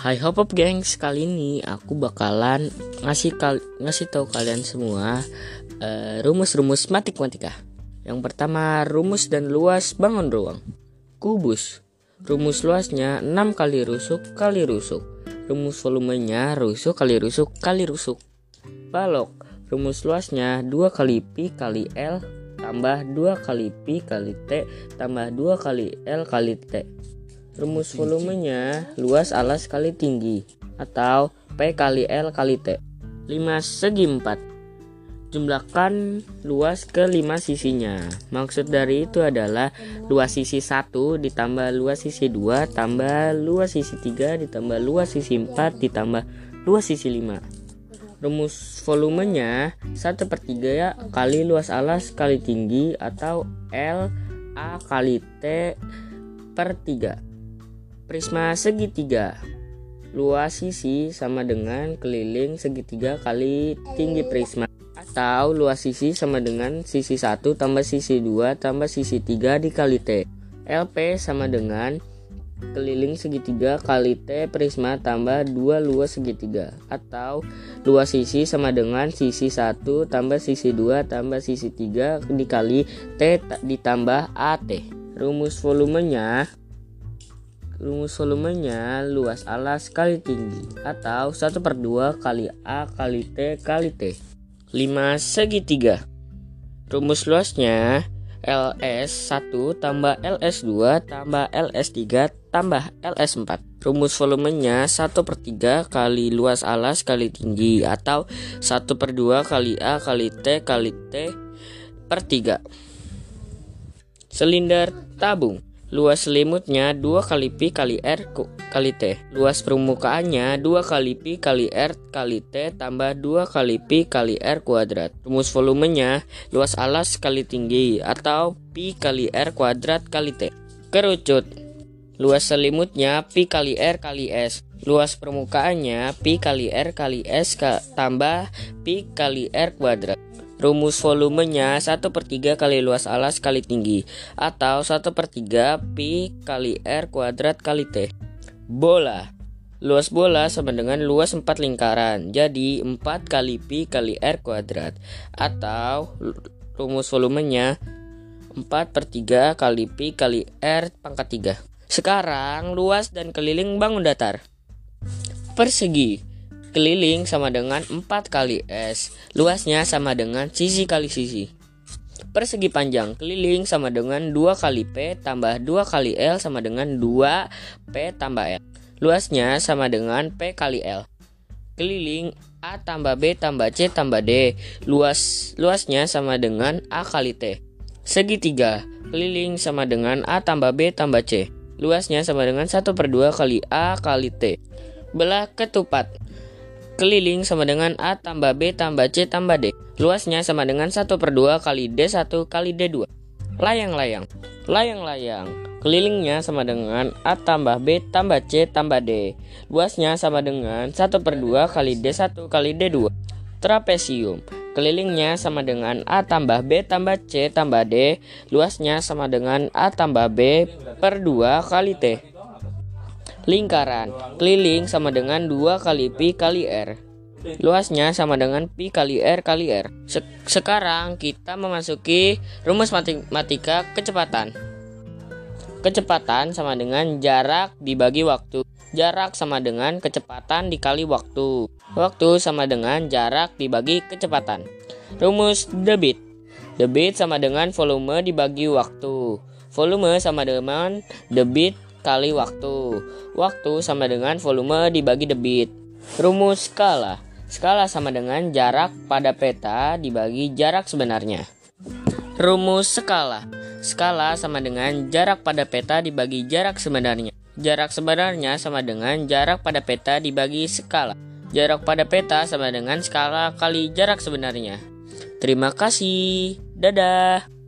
Hai Hop Up Gengs, kali ini aku bakalan ngasih kal ngasih tahu kalian semua uh, rumus-rumus matematika. Yang pertama, rumus dan luas bangun ruang. Kubus. Rumus luasnya 6 kali rusuk kali rusuk. Rumus volumenya rusuk kali rusuk kali rusuk. Balok. Rumus luasnya 2 kali pi kali L tambah 2 kali pi kali T tambah 2 kali L kali T. Rumus volumenya luas alas kali tinggi atau P kali L kali T. 5 segi 4. Jumlahkan luas ke 5 sisinya. Maksud dari itu adalah luas sisi 1 ditambah luas sisi 2 tambah luas sisi 3 ditambah luas sisi 4 ditambah luas sisi 5. Rumus volumenya 1 per 3 ya kali luas alas kali tinggi atau L A kali T per 3 Prisma segitiga. Luas sisi sama dengan keliling segitiga kali tinggi prisma. Atau luas sisi sama dengan sisi 1 tambah sisi 2 tambah sisi 3 dikali T. LP sama dengan keliling segitiga kali T prisma tambah 2 luas segitiga. Atau luas sisi sama dengan sisi 1 tambah sisi 2 tambah sisi 3 dikali T ditambah AT Rumus volumenya rumus volumenya luas alas kali tinggi atau 1 per 2 kali A kali T kali T. 5 segitiga. Rumus luasnya LS 1 tambah LS 2 tambah LS 3 tambah LS 4 rumus volumenya 1 per 3 kali luas alas kali tinggi atau 1 per 2 kali A kali T kali T per 3 silinder tabung Luas selimutnya 2 kali pi kali r kali t. Luas permukaannya 2 kali pi kali r kali t tambah 2 kali pi kali r kuadrat. Rumus volumenya luas alas kali tinggi atau pi kali r kuadrat kali t. Kerucut. Luas selimutnya pi kali r kali s. Luas permukaannya pi kali r kali s tambah pi kali r kuadrat. Rumus volumenya 1 per 3 kali luas alas kali tinggi Atau 1 per 3 pi kali R kuadrat kali T. Bola. Luas bola sama dengan luas 4 lingkaran Jadi 4 kali pi kali R kuadrat Atau rumus volumenya 4 per 3 kali pi kali R pangkat 3 Sekarang luas dan keliling bangun datar. Persegi Keliling sama dengan 4 kali S. Luasnya sama dengan sisi kali sisi. Persegi panjang keliling sama dengan 2 kali P tambah 2 kali L sama dengan 2 P tambah L. Luasnya sama dengan P kali L. Keliling A tambah B tambah C tambah D. Luas luasnya sama dengan A kali T. Segitiga keliling sama dengan A tambah B tambah C. Luasnya sama dengan 1 per 2 kali A kali T. Belah ketupat Keliling sama dengan A tambah B tambah C tambah D. Luasnya sama dengan 1 per 2 kali D1 kali D2. Layang-layang. Layang-layang. Kelilingnya sama dengan A tambah B tambah C tambah D. Luasnya sama dengan 1 per 2 kali D1 kali D2. Trapesium. Kelilingnya sama dengan A tambah B tambah C tambah D. Luasnya sama dengan A tambah B per 2 kali T. Lingkaran keliling sama dengan 2 kali pi kali r. Luasnya sama dengan pi kali r kali r. Sekarang kita memasuki rumus matematika kecepatan. Kecepatan sama dengan jarak dibagi waktu. Jarak sama dengan kecepatan dikali waktu. Waktu sama dengan jarak dibagi kecepatan. Rumus debit. Debit sama dengan volume dibagi waktu. Volume sama dengan debit kali waktu. Waktu sama dengan volume dibagi debit. Rumus skala. Skala sama dengan jarak pada peta dibagi jarak sebenarnya. Rumus skala. Skala sama dengan jarak pada peta dibagi jarak sebenarnya. Jarak sebenarnya sama dengan jarak pada peta dibagi skala. Jarak pada peta sama dengan skala kali jarak sebenarnya. Terima kasih. Dadah.